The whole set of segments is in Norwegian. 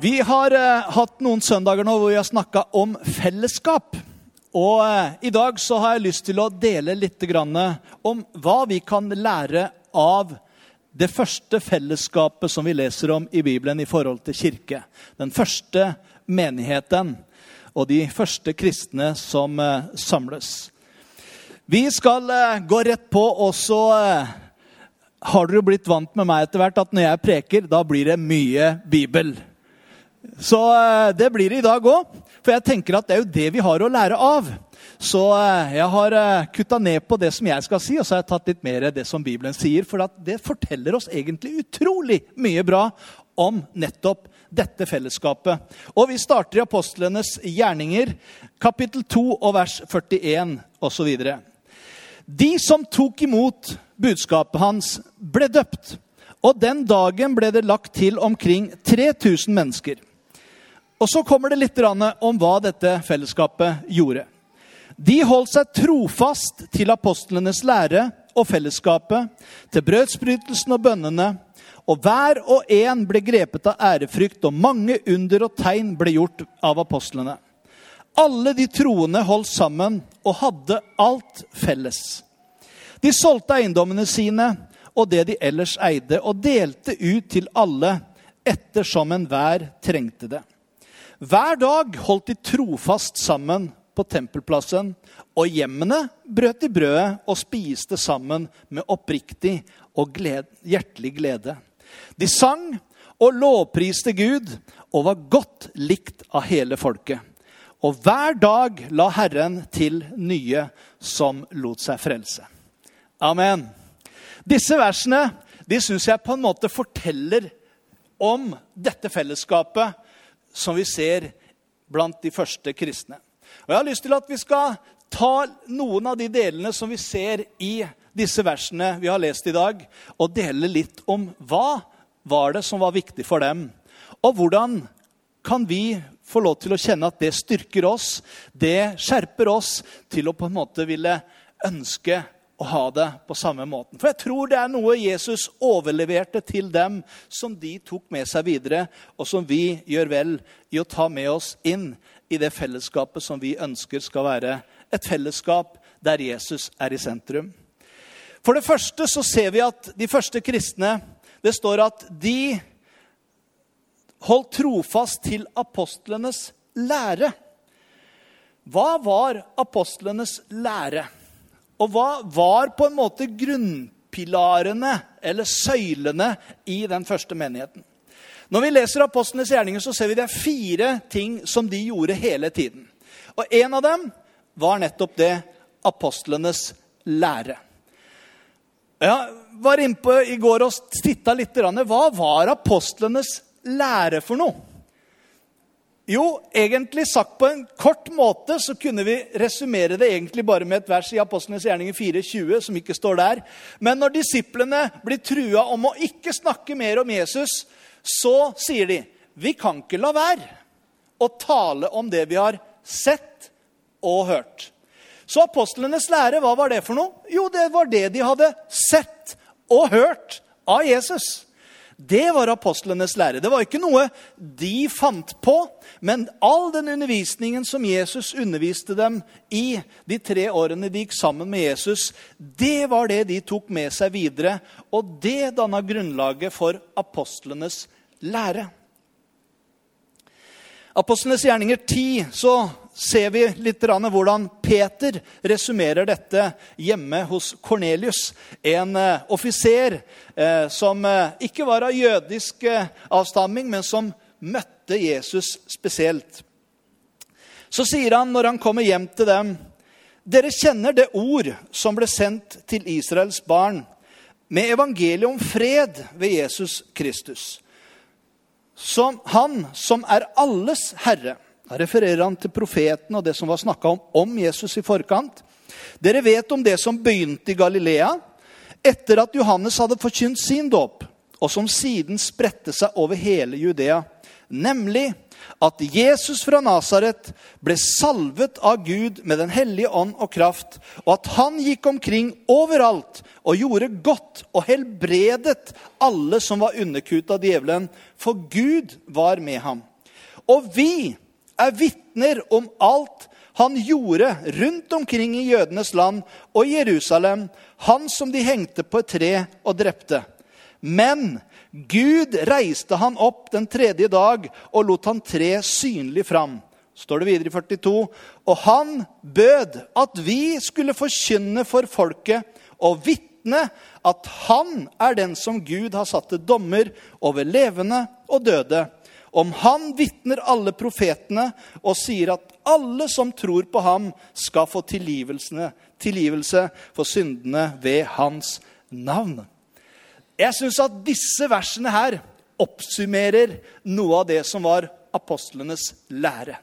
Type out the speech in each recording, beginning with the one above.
Vi har eh, hatt noen søndager nå hvor vi har snakka om fellesskap. Og eh, i dag så har jeg lyst til å dele litt grann om hva vi kan lære av det første fellesskapet som vi leser om i Bibelen i forhold til kirke. Den første menigheten og de første kristne som eh, samles. Vi skal eh, gå rett på, og så eh, har dere blitt vant med meg etter hvert at når jeg preker, da blir det mye Bibel. Så eh, det blir det i dag òg. For jeg tenker at det er jo det vi har å lære av. Så eh, jeg har eh, kutta ned på det som jeg skal si, og så har jeg tatt litt mer det som Bibelen sier. For det forteller oss egentlig utrolig mye bra om nettopp dette fellesskapet. Og vi starter i apostlenes gjerninger, kapittel 2 og vers 41 osv. De som tok imot budskapet hans, ble døpt. Og den dagen ble det lagt til omkring 3000 mennesker. Og så kommer det litt om hva dette fellesskapet gjorde. De holdt seg trofast til apostlenes lære og fellesskapet, til brødsbrytelsen og bønnene. Og hver og en ble grepet av ærefrykt, og mange under og tegn ble gjort av apostlene. Alle de troende holdt sammen og hadde alt felles. De solgte eiendommene sine og det de ellers eide, og delte ut til alle ettersom enhver trengte det. Hver dag holdt de trofast sammen på tempelplassen, og hjemmene brøt de brødet og spiste sammen med oppriktig og gled, hjertelig glede. De sang og lovpriste Gud og var godt likt av hele folket. Og hver dag la Herren til nye som lot seg frelse. Amen. Disse versene de syns jeg på en måte forteller om dette fellesskapet som vi ser blant de første kristne. Og Jeg har lyst til at vi skal ta noen av de delene som vi ser i disse versene vi har lest i dag, og dele litt om hva var det som var viktig for dem. Og hvordan kan vi få lov til å kjenne at det styrker oss, det skjerper oss til å på en måte ville ønske å ha det på samme måten. For jeg tror det er noe Jesus overleverte til dem, som de tok med seg videre, og som vi gjør vel i å ta med oss inn i det fellesskapet som vi ønsker skal være et fellesskap der Jesus er i sentrum. For det første så ser vi at de første kristne Det står at de holdt trofast til apostlenes lære. Hva var apostlenes lære? Og hva var på en måte grunnpilarene eller søylene i den første menigheten? Når vi leser apostlenes gjerninger, så ser vi det er fire ting som de gjorde hele tiden. Og en av dem var nettopp det apostlenes lære. Jeg var innpå i går og titta litt. Hva var apostlenes lære for noe? Jo, egentlig sagt på en kort måte så kunne vi resumere det egentlig bare med et vers i Apostlenes gjerninger 4,20, som ikke står der. Men når disiplene blir trua om å ikke snakke mer om Jesus, så sier de vi kan ikke la være å tale om det vi har sett og hørt. Så apostlenes lære, hva var det for noe? Jo, det var det de hadde sett og hørt av Jesus. Det var apostlenes lære. Det var ikke noe de fant på, men all den undervisningen som Jesus underviste dem i de tre årene de gikk sammen med Jesus, det var det de tok med seg videre. Og det danna grunnlaget for apostlenes lære. Apostlenes gjerninger 10 så ser vi litt hvordan Peter resumerer dette hjemme hos Kornelius. En eh, offiser eh, som eh, ikke var av jødisk avstamming, men som møtte Jesus spesielt. Så sier han når han kommer hjem til dem, dere kjenner det ord som ble sendt til Israels barn, med evangeliet om fred ved Jesus Kristus. Som han som er alles herre Da refererer han til profeten og det som var snakka om om Jesus i forkant. Dere vet om det som begynte i Galilea etter at Johannes hadde forkynt sin dåp, og som siden spredte seg over hele Judea, nemlig at Jesus fra Nasaret ble salvet av Gud med Den hellige ånd og kraft, og at han gikk omkring overalt og gjorde godt og helbredet alle som var underkuet av djevelen, for Gud var med ham. Og vi er vitner om alt han gjorde rundt omkring i jødenes land og i Jerusalem, han som de hengte på et tre og drepte. Men Gud reiste han opp den tredje dag og lot han tre synlig fram. Står det videre i 42. Og han bød at vi skulle forkynne for folket og vitne at han er den som Gud har satt til dommer over levende og døde. Om han vitner alle profetene og sier at alle som tror på ham, skal få tilgivelse for syndene ved hans navn. Jeg syns at disse versene her oppsummerer noe av det som var apostlenes lære.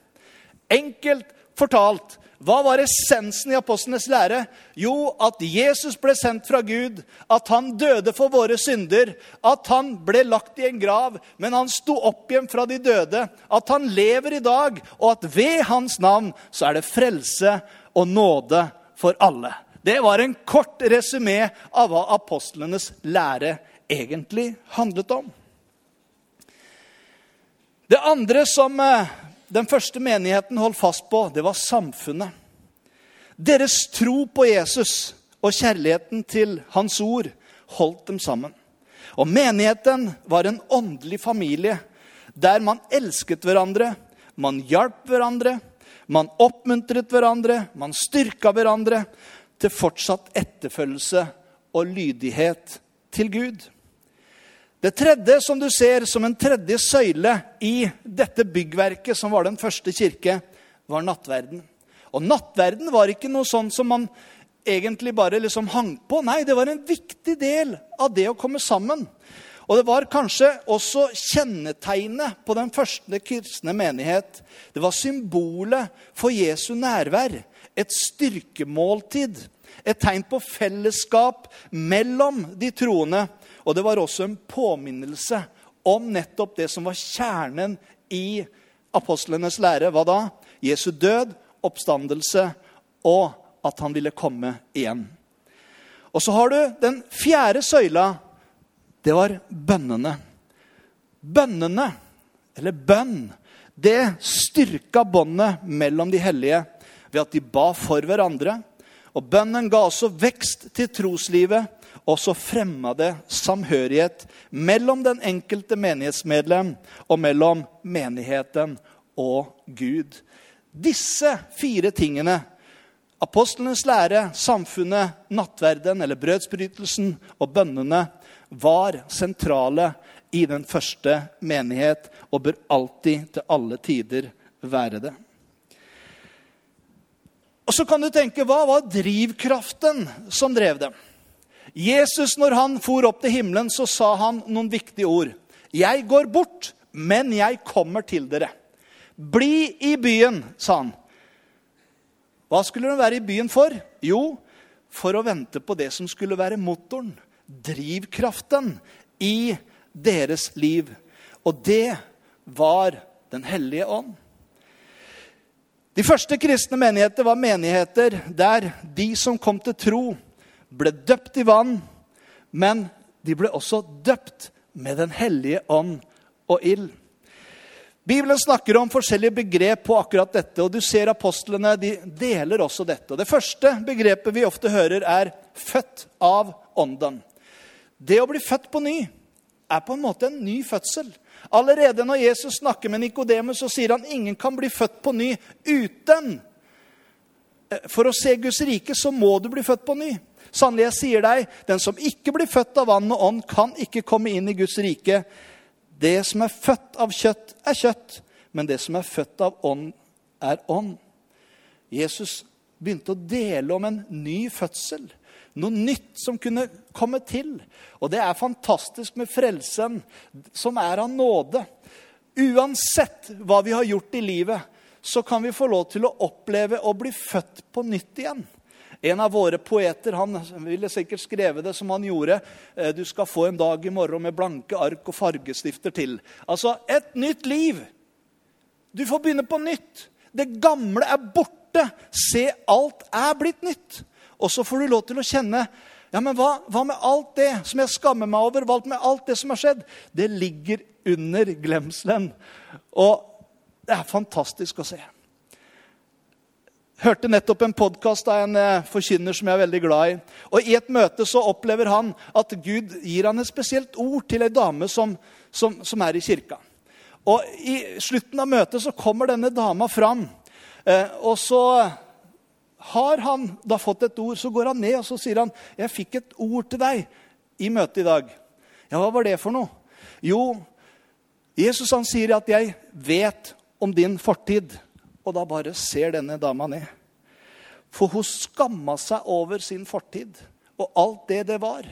Enkelt fortalt hva var essensen i apostlenes lære? Jo, at Jesus ble sendt fra Gud, at han døde for våre synder, at han ble lagt i en grav, men han sto opp igjen fra de døde, at han lever i dag, og at ved hans navn så er det frelse og nåde for alle. Det var en kort resymé av hva apostlenes lære egentlig handlet om. Det andre som eh, den første menigheten holdt fast på, det var samfunnet. Deres tro på Jesus og kjærligheten til hans ord holdt dem sammen. Og menigheten var en åndelig familie der man elsket hverandre, man hjalp hverandre, man oppmuntret hverandre, man styrka hverandre til fortsatt etterfølgelse og lydighet til Gud. Det tredje som du ser som en tredje søyle i dette byggverket, som var den første kirke, var nattverden. Og nattverden var ikke noe sånn som man egentlig bare liksom hang på. Nei, det var en viktig del av det å komme sammen. Og det var kanskje også kjennetegnet på den første kristne menighet. Det var symbolet for Jesu nærvær. Et styrkemåltid. Et tegn på fellesskap mellom de troende og det var også en påminnelse om nettopp det som var kjernen i apostlenes lære. Hva da? Jesu død, oppstandelse og at han ville komme igjen. Og så har du den fjerde søyla. Det var bønnene. Bønnene, eller bønn, det styrka båndet mellom de hellige ved at de ba for hverandre. Og bønnen ga også vekst til troslivet og så fremma det samhørighet mellom den enkelte menighetsmedlem og mellom menigheten og Gud. Disse fire tingene, apostlenes lære, samfunnet, nattverden eller brødsbrytelsen og bønnene, var sentrale i den første menighet og bør alltid til alle tider være det. Og så kan du tenke, Hva var drivkraften som drev dem? Jesus, når han for opp til himmelen, så sa han noen viktige ord. Jeg går bort, men jeg kommer til dere. Bli i byen, sa han. Hva skulle de være i byen for? Jo, for å vente på det som skulle være motoren, drivkraften, i deres liv. Og det var Den hellige ånd. De første kristne menigheter var menigheter der de som kom til tro, ble døpt i vann, men de ble også døpt med Den hellige ånd og ild. Bibelen snakker om forskjellige begrep på akkurat dette, og du ser apostlene de deler også dette. Og det første begrepet vi ofte hører, er 'født av ånden'. Det å bli født på ny er på en måte en ny fødsel. Allerede når Jesus snakker med Nikodemus, så sier han ingen kan bli født på ny uten eh, For å se Guds rike så må du bli født på ny. Sannelig, jeg sier deg, den som ikke blir født av vann og ånd, kan ikke komme inn i Guds rike. Det som er født av kjøtt, er kjøtt, men det som er født av ånd, er ånd. Jesus begynte å dele om en ny fødsel. Noe nytt som kunne komme til. Og det er fantastisk med frelsen, som er av nåde. Uansett hva vi har gjort i livet, så kan vi få lov til å oppleve å bli født på nytt igjen. En av våre poeter han ville sikkert skrevet det som han gjorde. Eh, du skal få en dag i morgen med blanke ark og fargestifter til. Altså et nytt liv. Du får begynne på nytt. Det gamle er borte. Se, alt er blitt nytt. Og så får du lov til å kjenne ja, men hva, hva, med alt det som jeg skammer meg over? Hva med alt det som har skjedd? Det ligger under glemselen. Og det er fantastisk å se. Hørte nettopp en podkast av en eh, forkynner som jeg er veldig glad i. Og I et møte så opplever han at Gud gir han et spesielt ord til ei dame som, som, som, er i kirka. Og I slutten av møtet så kommer denne dama fram. Eh, og så har han da fått et ord, så går han ned og så sier han, 'Jeg fikk et ord til deg i møtet i dag.' Ja, hva var det for noe? Jo, Jesus han sier at 'jeg vet om din fortid'. Og da bare ser denne dama ned. For hun skamma seg over sin fortid og alt det det var.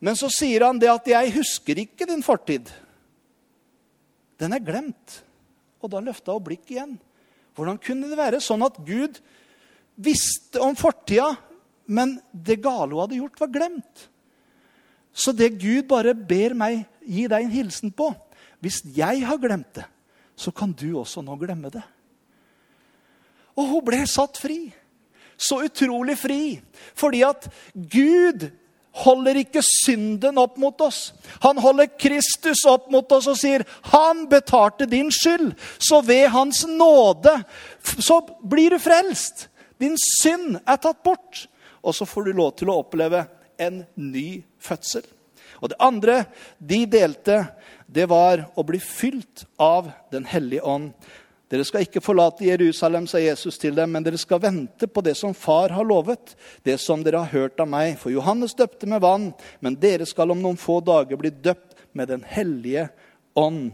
Men så sier han det at 'jeg husker ikke din fortid'. Den er glemt. Og da løfta hun blikket igjen. Hvordan kunne det være sånn at Gud visste om fortida, men det gale hun hadde gjort, var glemt? Så det Gud bare ber meg gi deg en hilsen på Hvis jeg har glemt det, så kan du også nå glemme det. Og hun ble satt fri. Så utrolig fri. Fordi at Gud holder ikke synden opp mot oss. Han holder Kristus opp mot oss og sier, 'Han betalte din skyld.' Så ved Hans nåde så blir du frelst. Din synd er tatt bort. Og så får du lov til å oppleve en ny fødsel. Og det andre de delte, det var å bli fylt av Den hellige ånd. Dere skal ikke forlate Jerusalem, sa Jesus til dem, men dere skal vente på det som far har lovet, det som dere har hørt av meg. For Johannes døpte med vann, men dere skal om noen få dager bli døpt med Den hellige ånd.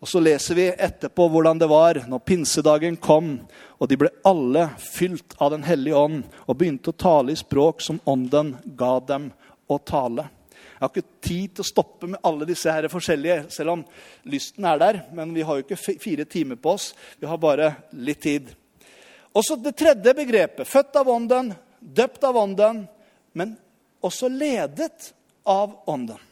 Og Så leser vi etterpå hvordan det var når pinsedagen kom, og de ble alle fylt av Den hellige ånd og begynte å tale i språk som ånden ga dem å tale. Jeg har ikke tid til å stoppe med alle disse her forskjellige, selv om lysten er der. Men vi har jo ikke fire timer på oss. Vi har bare litt tid. Også det tredje begrepet. Født av ånden, døpt av ånden, men også ledet av ånden.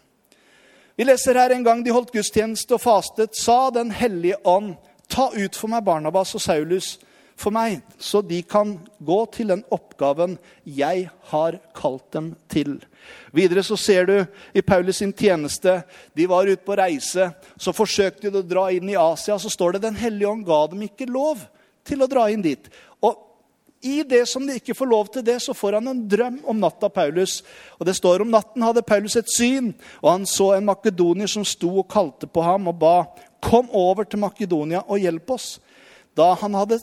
Vi leser her en gang de holdt gudstjeneste og fastet, sa Den hellige ånd, ta ut for meg Barnabas og Saulus for meg, så de kan gå til den oppgaven jeg har kalt dem til. Videre så ser du i Paulus sin tjeneste De var ute på reise. Så forsøkte de å dra inn i Asia. Så står det Den hellige ånd ga dem ikke lov til å dra inn dit. Og i det som de ikke får lov til det, så får han en drøm om natta, Paulus. Og det står om natten hadde Paulus et syn, og han så en makedonier som sto og kalte på ham og ba, kom over til Makedonia og hjelp oss. Da han hadde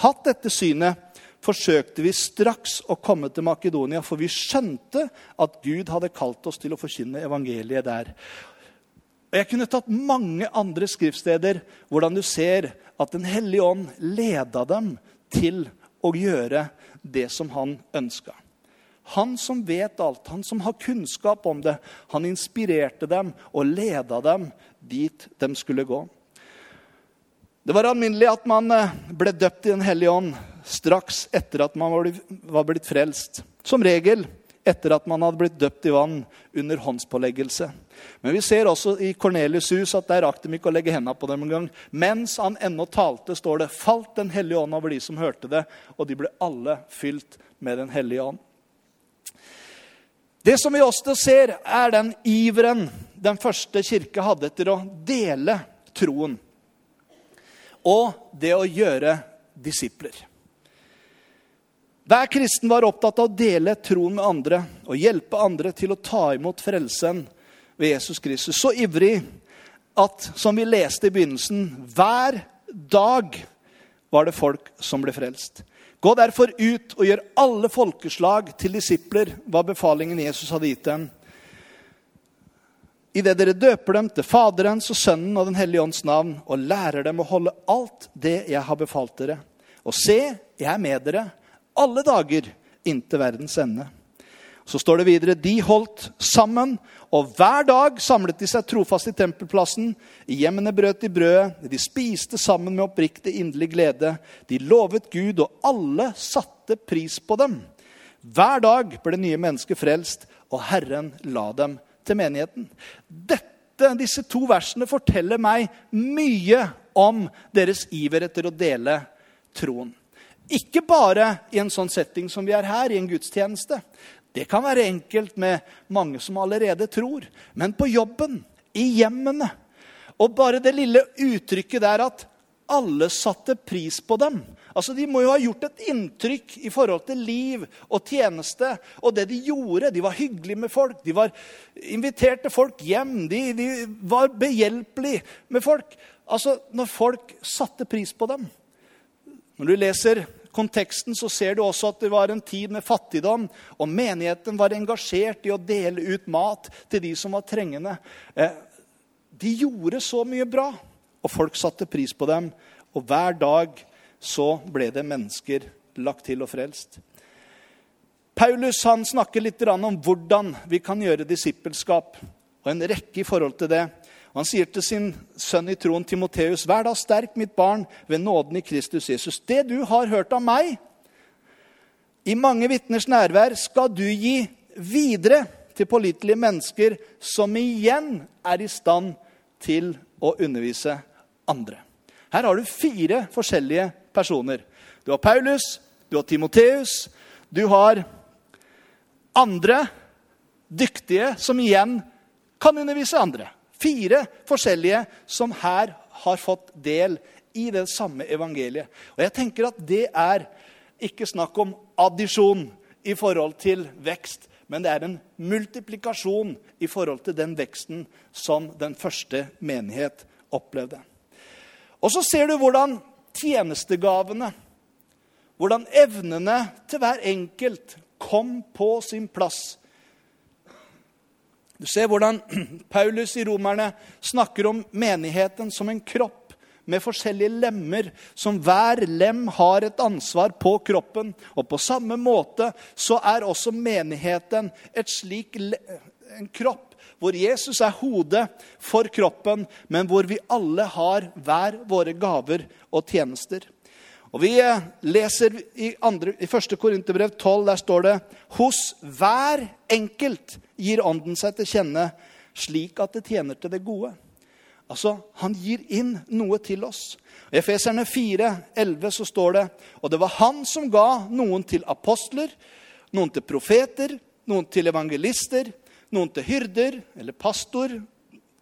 hatt dette synet, forsøkte vi straks å komme til Makedonia, for vi skjønte at Gud hadde kalt oss til å forkynne evangeliet der. Og Jeg kunne tatt mange andre skriftsteder hvordan du ser at Den hellige ånd leda dem til å gjøre det som han ønska. Han som vet alt, han som har kunnskap om det, han inspirerte dem og leda dem dit de skulle gå. Det var alminnelig at man eh, ble døpt i Den hellige ånd straks etter at man var blitt frelst. Som regel etter at man hadde blitt døpt i vann under håndspåleggelse. Men vi ser også i Kornelius' hus at der rakk de ikke å legge hendene på dem engang. Mens han ennå talte, står det, falt Den hellige ånd over de som hørte det, og de ble alle fylt med Den hellige ånd. Det som vi også ser, er den iveren den første kirke hadde etter å dele troen og det å gjøre disipler. Hver kristen var opptatt av å dele troen med andre og hjelpe andre til å ta imot frelsen ved Jesus Kristus. Så ivrig at, som vi leste i begynnelsen, hver dag var det folk som ble frelst. Gå derfor ut og gjør alle folkeslag til disipler, var befalingen Jesus hadde gitt dem idet dere døper dem til Faderens og Sønnen og Den hellige ånds navn, og lærer dem å holde alt det jeg har befalt dere. Og se, jeg er med dere alle dager inntil verdens ende. Så står det videre de holdt sammen, og hver dag samlet de seg trofast i tempelplassen. I hjemmene brøt de brødet, de spiste sammen med oppriktig inderlig glede. De lovet Gud, og alle satte pris på dem. Hver dag ble nye mennesker frelst, og Herren la dem til menigheten. Dette, disse to versene forteller meg mye om deres iver etter å dele troen. Ikke bare i en sånn setting som vi er her, i en gudstjeneste. Det kan være enkelt med mange som allerede tror. Men på jobben, i hjemmene Og bare det lille uttrykket der at alle satte pris på dem. Altså, De må jo ha gjort et inntrykk i forhold til liv og tjeneste og det de gjorde. De var hyggelige med folk, de var inviterte folk hjem, de, de var behjelpelige med folk. Altså, Når folk satte pris på dem. Når du leser konteksten så ser du også at det var en tid med fattigdom, og menigheten var engasjert i å dele ut mat til de som var trengende. Eh, de gjorde så mye bra, og folk satte pris på dem. Og hver dag så ble det mennesker lagt til og frelst. Paulus han snakker litt om hvordan vi kan gjøre disippelskap, og en rekke i forhold til det. Han sier til sin sønn i troen Timoteus.: Vær da sterk, mitt barn, ved nåden i Kristus Jesus. Det du har hørt av meg, i mange vitners nærvær, skal du gi videre til pålitelige mennesker som igjen er i stand til å undervise andre. Her har du fire forskjellige personer. Du har Paulus, du har Timoteus, du har andre dyktige som igjen kan undervise andre. Fire forskjellige som her har fått del i det samme evangeliet. Og jeg tenker at det er ikke snakk om addisjon i forhold til vekst, men det er en multiplikasjon i forhold til den veksten som den første menighet opplevde. Og så ser du hvordan tjenestegavene, hvordan evnene til hver enkelt kom på sin plass du ser hvordan Paulus i Romerne snakker om menigheten som en kropp med forskjellige lemmer, som hver lem har et ansvar på kroppen. Og på samme måte så er også menigheten et slik en kropp hvor Jesus er hodet for kroppen, men hvor vi alle har hver våre gaver og tjenester. Og Vi eh, leser i, andre, i 1. Korinterbrev 12, der står det Hos hver enkelt gir Ånden seg til kjenne, slik at det tjener til det gode. Altså, Han gir inn noe til oss. I Efeserne 4, 11 så står det Og det var han som ga noen til apostler, noen til profeter, noen til evangelister, noen til hyrder, eller pastor,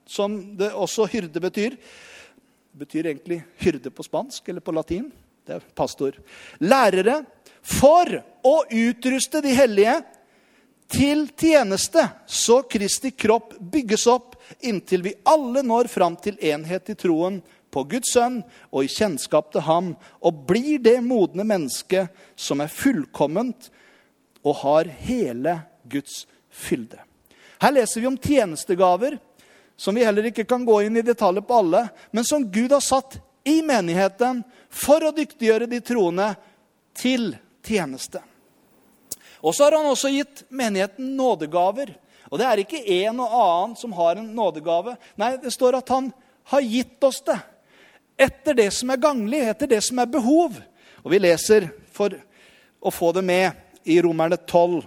som det også hyrde betyr. Det betyr egentlig hyrde på spansk eller på latin. Det er pastor. Lærere for å utruste de hellige til tjeneste, så Kristi kropp bygges opp inntil vi alle når fram til enhet i troen på Guds sønn og i kjennskap til ham, og blir det modne mennesket som er fullkomment og har hele Guds fylde. Her leser vi om tjenestegaver, som vi heller ikke kan gå inn i detaljer på alle, men som Gud har satt i menigheten for å dyktiggjøre de troende til tjeneste. Og så har han også gitt menigheten nådegaver. Og det er ikke en og annen som har en nådegave. Nei, det står at han har gitt oss det etter det som er ganglig, etter det som er behov. Og vi leser for å få det med i Romerne 12.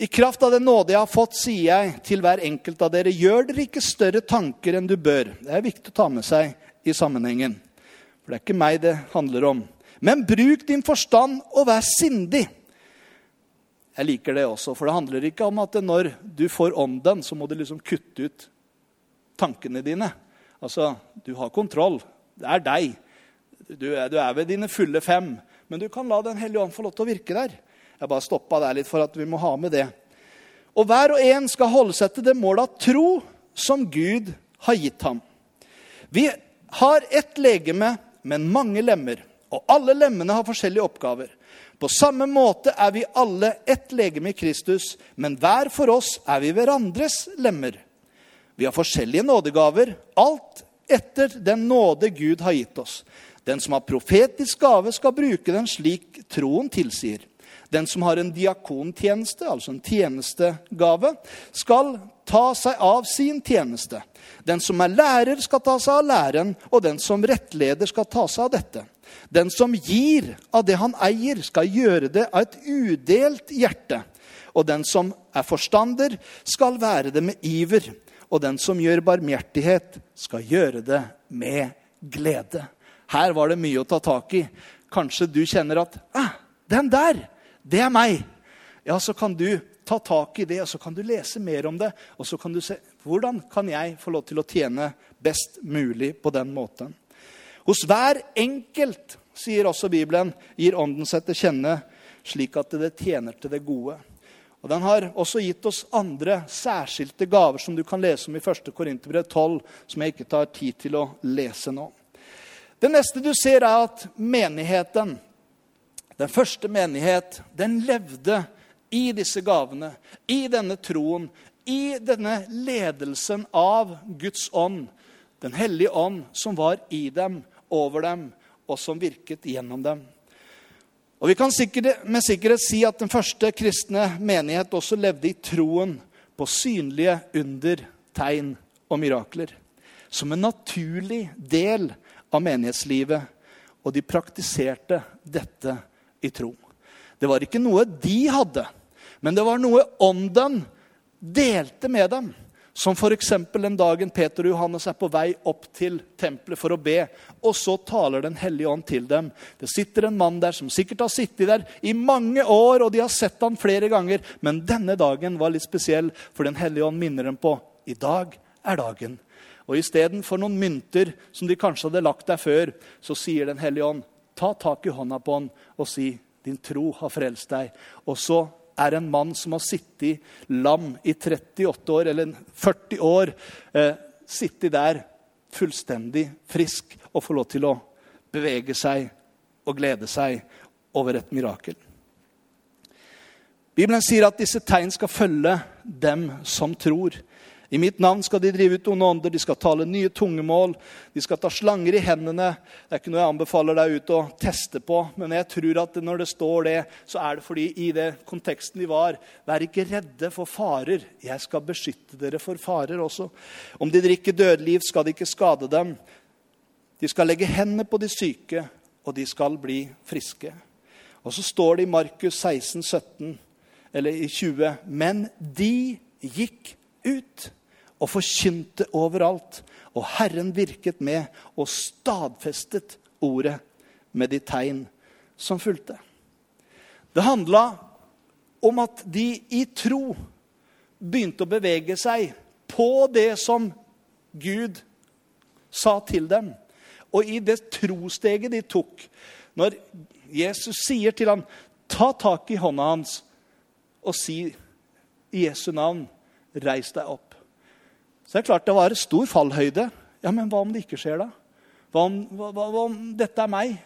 I kraft av den nåde jeg har fått, sier jeg til hver enkelt av dere, gjør dere ikke større tanker enn du bør. Det er viktig å ta med seg i sammenhengen. For det er ikke meg det handler om. Men bruk din forstand og vær sindig. Jeg liker det også, for det handler ikke om at når du får ånden, så må du liksom kutte ut tankene dine. Altså, du har kontroll. Det er deg. Du er, ved dine fulle fem. Men du kan la Den hellige ånd få lov til å virke der. Jeg bare stoppa der litt for at vi må ha med det. Og hver og en skal holde seg til det målet av tro som Gud har gitt ham. Vi har ett legeme, men mange lemmer. Og alle lemmene har forskjellige oppgaver. På samme måte er vi alle ett legeme i Kristus, men hver for oss er vi hverandres lemmer. Vi har forskjellige nådegaver, alt etter den nåde Gud har gitt oss. Den som har profetisk gave, skal bruke den slik troen tilsier. Den som har en diakontjeneste, altså en tjenestegave, skal ta seg av sin tjeneste. Den som er lærer, skal ta seg av læren, og den som rettleder, skal ta seg av dette. Den som gir av det han eier, skal gjøre det av et udelt hjerte. Og den som er forstander, skal være det med iver. Og den som gjør barmhjertighet, skal gjøre det med glede. Her var det mye å ta tak i. Kanskje du kjenner at ah, 'Den der, det er meg.' Ja, så kan du ta tak i det, og så kan du lese mer om det. Og så kan du se hvordan kan jeg få lov til å tjene best mulig på den måten. Hos hver enkelt, sier også Bibelen, gir Ånden seg til kjenne slik at det tjener til det gode. Og Den har også gitt oss andre særskilte gaver som du kan lese om i 1. Korinterbrev 12, som jeg ikke tar tid til å lese nå. Det neste du ser, er at menigheten, den første menighet, den levde i disse gavene, i denne troen, i denne ledelsen av Guds ånd, Den hellige ånd, som var i dem, over dem, og som virket gjennom dem. Og Vi kan med sikkerhet si at den første kristne menighet også levde i troen på synlige under, tegn og mirakler. Som en naturlig del av menighetslivet. Og de praktiserte dette i tro. Det var ikke noe de hadde, men det var noe ånden delte med dem. Som f.eks. den dagen Peter og Johannes er på vei opp til tempelet for å be. Og så taler Den hellige ånd til dem. Det sitter en mann der som sikkert har sittet der i mange år, og de har sett ham flere ganger. Men denne dagen var litt spesiell, for Den hellige ånd minner dem på i dag er dagen. Og istedenfor noen mynter som de kanskje hadde lagt der før, så sier Den hellige ånd, ta tak i hånda på han og si, din tro har frelst deg. Og så er en mann som har sittet lam i 38 år, eller 40 år, eh, sittet der fullstendig frisk og får lov til å bevege seg og glede seg over et mirakel. Bibelen sier at disse tegn skal følge dem som tror. I mitt navn skal de drive ut onde ånder, de skal tale nye tungemål, de skal ta slanger i hendene. Det er ikke noe jeg anbefaler deg ut å teste på, men jeg tror at når det står det, så er det fordi i det konteksten de var Vær ikke redde for farer. Jeg skal beskytte dere for farer også. Om de drikker dødeliv, skal de ikke skade dem. De skal legge hendene på de syke, og de skal bli friske. Og så står det i Markus 16, 17, eller i 20, men de gikk ut og forkynte overalt. Og Herren virket med og stadfestet ordet med de tegn som fulgte. Det handla om at de i tro begynte å bevege seg på det som Gud sa til dem. Og i det trosteget de tok, når Jesus sier til ham, ta tak i hånda hans og si i Jesu navn, reis deg opp. Så det er klart det var stor fallhøyde. Ja, men hva om det ikke skjer, da? Hva om, hva, hva om dette er meg?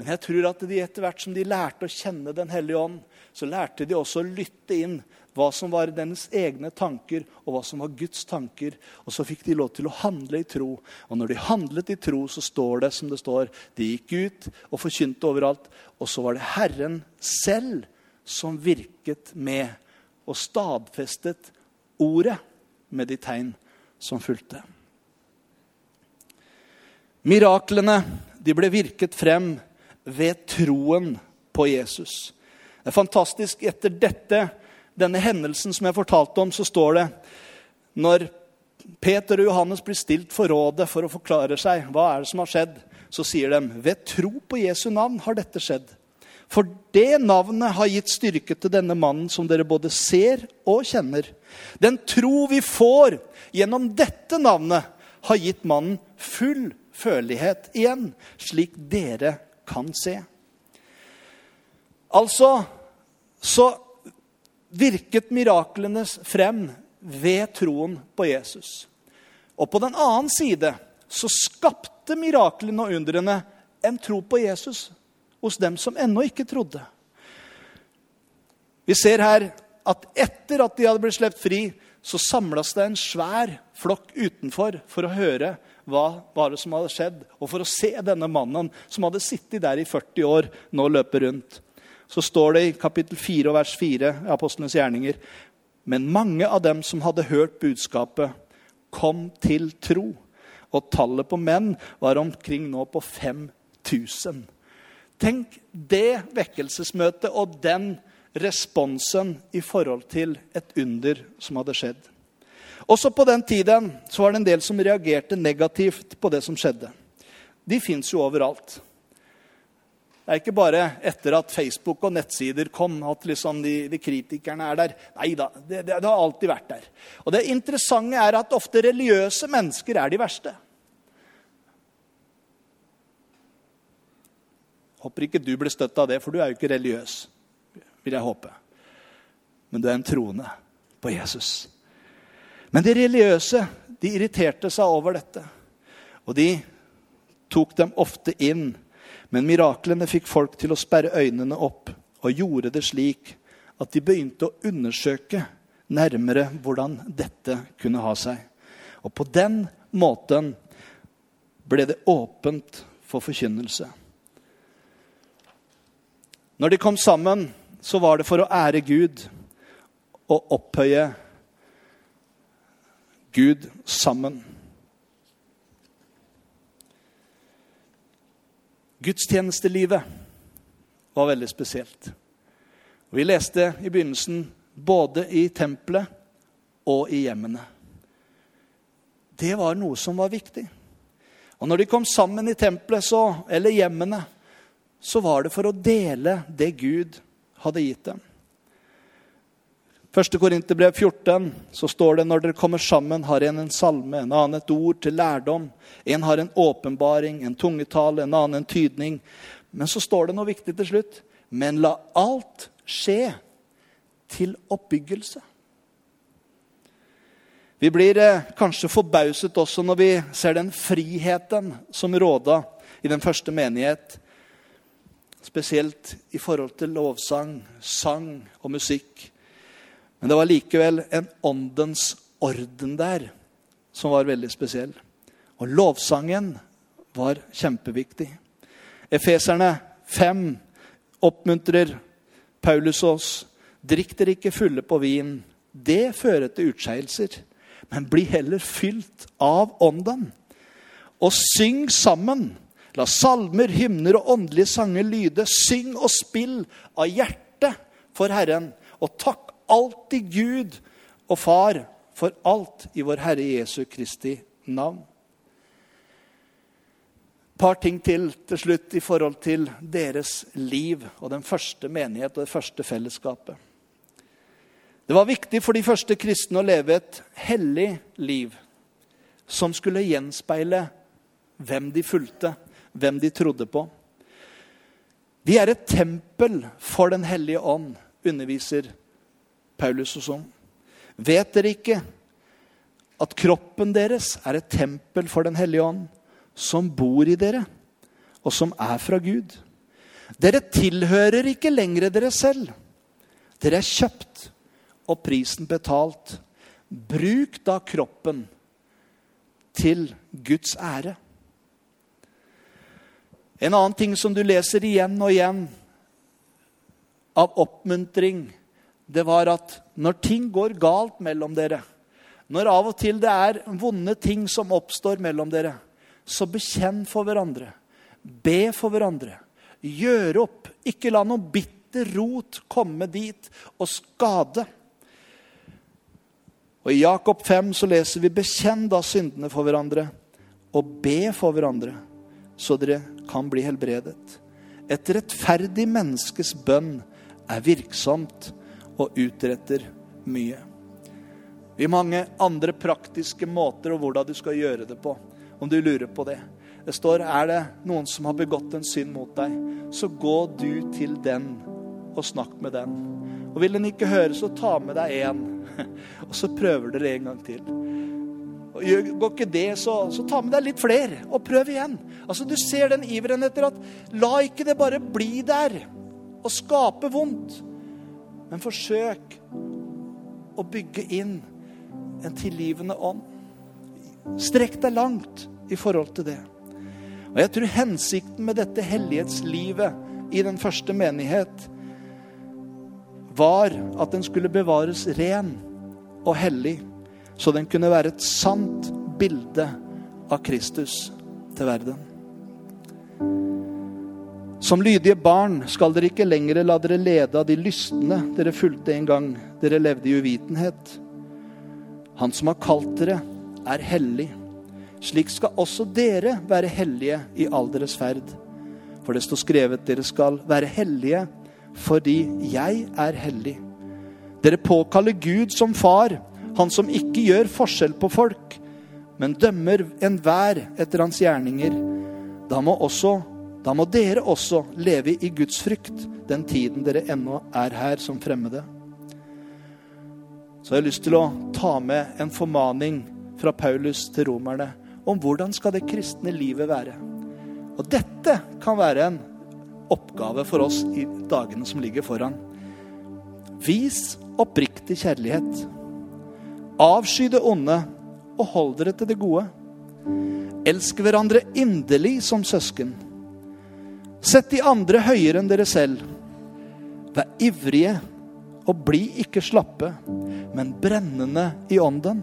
Men jeg tror at de etter hvert som de lærte å kjenne Den hellige ånd, så lærte de også å lytte inn hva som var deres egne tanker, og hva som var Guds tanker. Og så fikk de lov til å handle i tro. Og når de handlet i tro, så står det som det står. De gikk ut og forkynte overalt. Og så var det Herren selv som virket med og stadfestet ordet med de tegn som fulgte. Miraklene de ble virket frem ved troen på Jesus. Det er fantastisk. Etter dette, denne hendelsen som jeg fortalte om, så står det når Peter og Johannes blir stilt for rådet for å forklare seg hva er det som har skjedd, så sier de ved tro på Jesu navn har dette skjedd. For det navnet har gitt styrke til denne mannen som dere både ser og kjenner. Den tro vi får gjennom dette navnet, har gitt mannen full følelighet igjen, slik dere kan se. Altså så virket miraklene frem ved troen på Jesus. Og på den annen side så skapte miraklene og undrene en tro på Jesus hos dem som ennå ikke trodde. Vi ser her at etter at de hadde blitt sluppet fri, så samles det en svær flokk utenfor for å høre hva var det som hadde skjedd, og for å se denne mannen som hadde sittet der i 40 år, nå løpe rundt. så står det i kapittel 4 og vers 4 i Apostlenes gjerninger Men mange av dem som hadde hørt budskapet, kom til tro. Og tallet på menn var omkring nå på 5000. Tenk det vekkelsesmøtet og den responsen i forhold til et under som hadde skjedd. Også på den tiden så var det en del som reagerte negativt på det som skjedde. De fins jo overalt. Det er ikke bare etter at Facebook og nettsider kom, at liksom de, de, kritikerne er der. Nei da, det, det, det, har alltid vært der. Og Det interessante er at ofte religiøse mennesker er de verste. Håper ikke du blir støtt av det, for du er jo ikke religiøs. vil jeg håpe. Men du er en troende på Jesus. Men de religiøse de irriterte seg over dette. Og de tok dem ofte inn men miraklene fikk folk til å sperre øynene opp og gjorde det slik at de begynte å undersøke nærmere hvordan dette kunne ha seg. Og på den måten ble det åpent for forkynnelse. Når de kom sammen, så var det for å ære Gud og opphøye Gud sammen. Gudstjenestelivet var veldig spesielt. Vi leste i begynnelsen både i tempelet og i hjemmene. Det var noe som var viktig. Og når de kom sammen i tempelet så, eller hjemmene, så var det for å dele det Gud hadde gitt dem. 1. Korinterbrev 14 så står det når dere kommer sammen, har en en salme, en annen et ord til lærdom. En har en åpenbaring, en tungetale, en annen en tydning. Men så står det noe viktig til slutt. Men la alt skje til oppbyggelse. Vi blir eh, kanskje forbauset også når vi ser den friheten som råda i den første menighet. Spesielt i forhold til lovsang, sang og musikk. Men det var likevel en åndens orden der som var veldig spesiell. Og lovsangen var kjempeviktig. Efeserne 5 oppmuntrer Paulus oss. Drikk dere ikke fulle på vin. Det fører til utskeielser. Men bli heller fylt av ånden. Og syng sammen. La salmer, hymner og åndelige sanger lyde. Syng og spill av hjertet for Herren. Og takk alltid Gud og Far for alt i vår Herre Jesu Kristi navn. Et par ting til til slutt i forhold til deres liv og den første menighet og det første fellesskapet. Det var viktig for de første kristne å leve et hellig liv som skulle gjenspeile hvem de fulgte, hvem de trodde på. Vi er et tempel for Den hellige ånd, underviser Paulus og sånn. Vet dere ikke at kroppen deres er et tempel for Den hellige ånd, som bor i dere, og som er fra Gud? Dere tilhører ikke lenger dere selv. Dere er kjøpt og prisen betalt. Bruk da kroppen til Guds ære. En annen ting som du leser igjen og igjen av oppmuntring det var at når ting går galt mellom dere, når av og til det er vonde ting som oppstår mellom dere, så bekjenn for hverandre. Be for hverandre. Gjør opp. Ikke la noe bitter rot komme dit og skade. Og I Jakob 5 så leser vi 'bekjenn da syndene for hverandre' og be for hverandre, så dere kan bli helbredet. Et rettferdig menneskes bønn er virksomt og utretter mye. Vi har mange andre praktiske måter og hvordan du skal gjøre det på, om du lurer på det. Det står er det noen som har begått en synd mot deg, så gå du til den og snakk med den. Og Vil den ikke høre, så ta med deg én, og så prøver dere en gang til. Og Går ikke det, så, så ta med deg litt flere, og prøv igjen. Altså Du ser den iveren etter at la ikke det bare bli der og skape vondt. Men forsøk å bygge inn en tilgivende ånd. Strekk deg langt i forhold til det. Og jeg tror hensikten med dette hellighetslivet i den første menighet, var at den skulle bevares ren og hellig, så den kunne være et sant bilde av Kristus til verden. Som lydige barn skal dere ikke lenger la dere lede av de lystne dere fulgte en gang dere levde i uvitenhet. Han som har kalt dere, er hellig. Slik skal også dere være hellige i all deres ferd. For det står skrevet dere skal være hellige fordi jeg er hellig. Dere påkaller Gud som far, han som ikke gjør forskjell på folk, men dømmer enhver etter hans gjerninger. Da må også da må dere også leve i Guds frykt den tiden dere ennå er her som fremmede. Så jeg har lyst til å ta med en formaning fra Paulus til romerne om hvordan skal det kristne livet være. Og dette kan være en oppgave for oss i dagene som ligger foran. Vis oppriktig kjærlighet. Avsky det onde og hold dere til det gode. Elsk hverandre inderlig som søsken. Sett de andre høyere enn dere selv. Vær ivrige og bli ikke slappe, men brennende i ånden.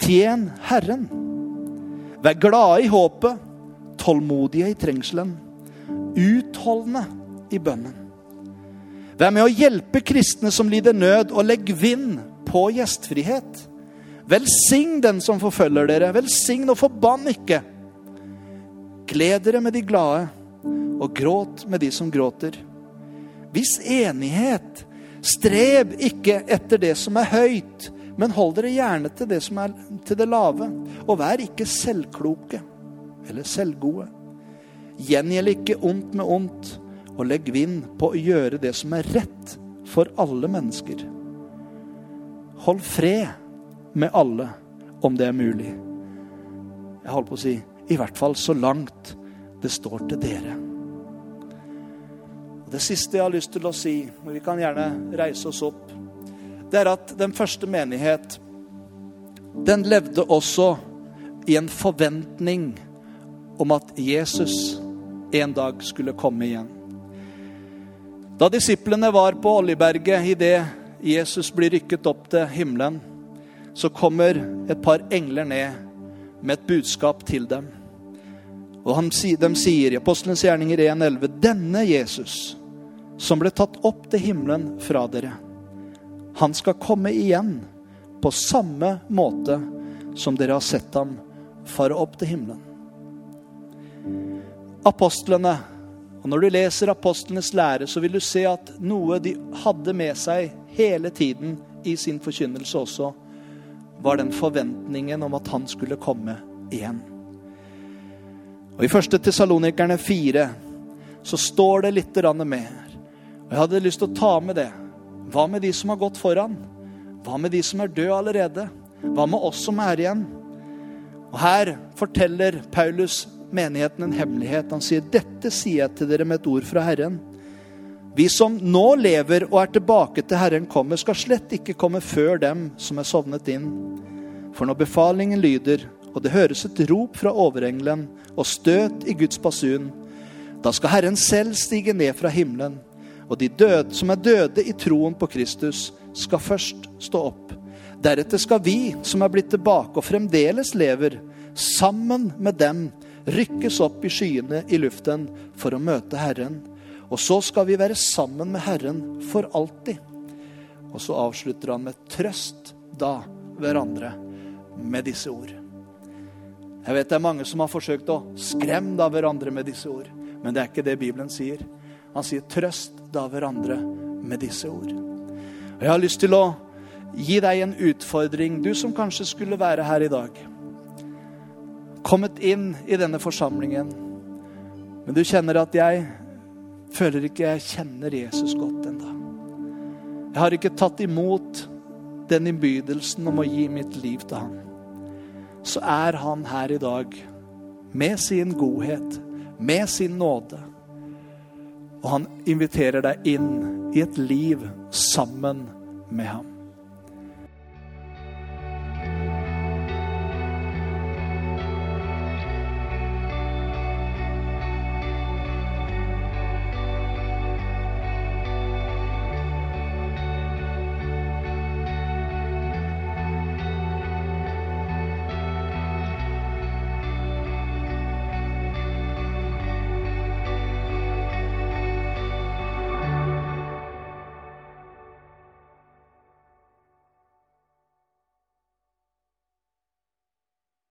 Tjen Herren. Vær glade i håpet, tålmodige i trengselen, utholdende i bønnen. Vær med å hjelpe kristne som lider nød, og legg vind på gjestfrihet. Velsign den som forfølger dere. Velsign og forbann ikke. Gled dere med de glade, og gråt med de som gråter. Vis enighet. Strev ikke etter det som er høyt, men hold dere gjerne til det som er til det lave. Og vær ikke selvkloke eller selvgode. Gjengjeld ikke ondt med ondt, og legg vind på å gjøre det som er rett for alle mennesker. Hold fred med alle, om det er mulig. Jeg holdt på å si i hvert fall så langt det står til dere. Det siste jeg har lyst til å si, og vi kan gjerne reise oss opp, det er at den første menighet, den levde også i en forventning om at Jesus en dag skulle komme igjen. Da disiplene var på Oljeberget idet Jesus blir rykket opp til himmelen, så kommer et par engler ned med et budskap til dem. Og de sier i Apostelens gjerninger 1,11.: Denne Jesus, som ble tatt opp til himmelen fra dere, han skal komme igjen på samme måte som dere har sett ham fare opp til himmelen. Apostlene, og når du leser apostlenes lære, så vil du se at noe de hadde med seg hele tiden i sin forkynnelse også, var den forventningen om at han skulle komme igjen. Og I første Tessalonikerne 4 så står det litt mer. Og Jeg hadde lyst til å ta med det. Hva med de som har gått foran? Hva med de som er døde allerede? Hva med oss som er igjen? Og Her forteller Paulus menigheten en hemmelighet. Han sier, 'Dette sier jeg til dere med et ord fra Herren.' Vi som nå lever og er tilbake til Herren kommer, skal slett ikke komme før dem som er sovnet inn. For når befalingen lyder, og det høres et rop fra overengelen og støt i Guds basun. Da skal Herren selv stige ned fra himmelen, og de døde, som er døde i troen på Kristus, skal først stå opp. Deretter skal vi som er blitt tilbake og fremdeles lever, sammen med dem rykkes opp i skyene i luften for å møte Herren. Og så skal vi være sammen med Herren for alltid. Og så avslutter han med trøst da hverandre med disse ord. Jeg vet det er mange som har forsøkt å skremme da hverandre med disse ord. Men det er ikke det Bibelen sier. Han sier 'trøst da hverandre med disse ord'. Og Jeg har lyst til å gi deg en utfordring, du som kanskje skulle være her i dag. Kommet inn i denne forsamlingen, men du kjenner at jeg føler ikke jeg kjenner Jesus godt ennå. Jeg har ikke tatt imot den innbydelsen om å gi mitt liv til ham så er han her i dag med sin godhet, med sin nåde. Og han inviterer deg inn i et liv sammen med ham.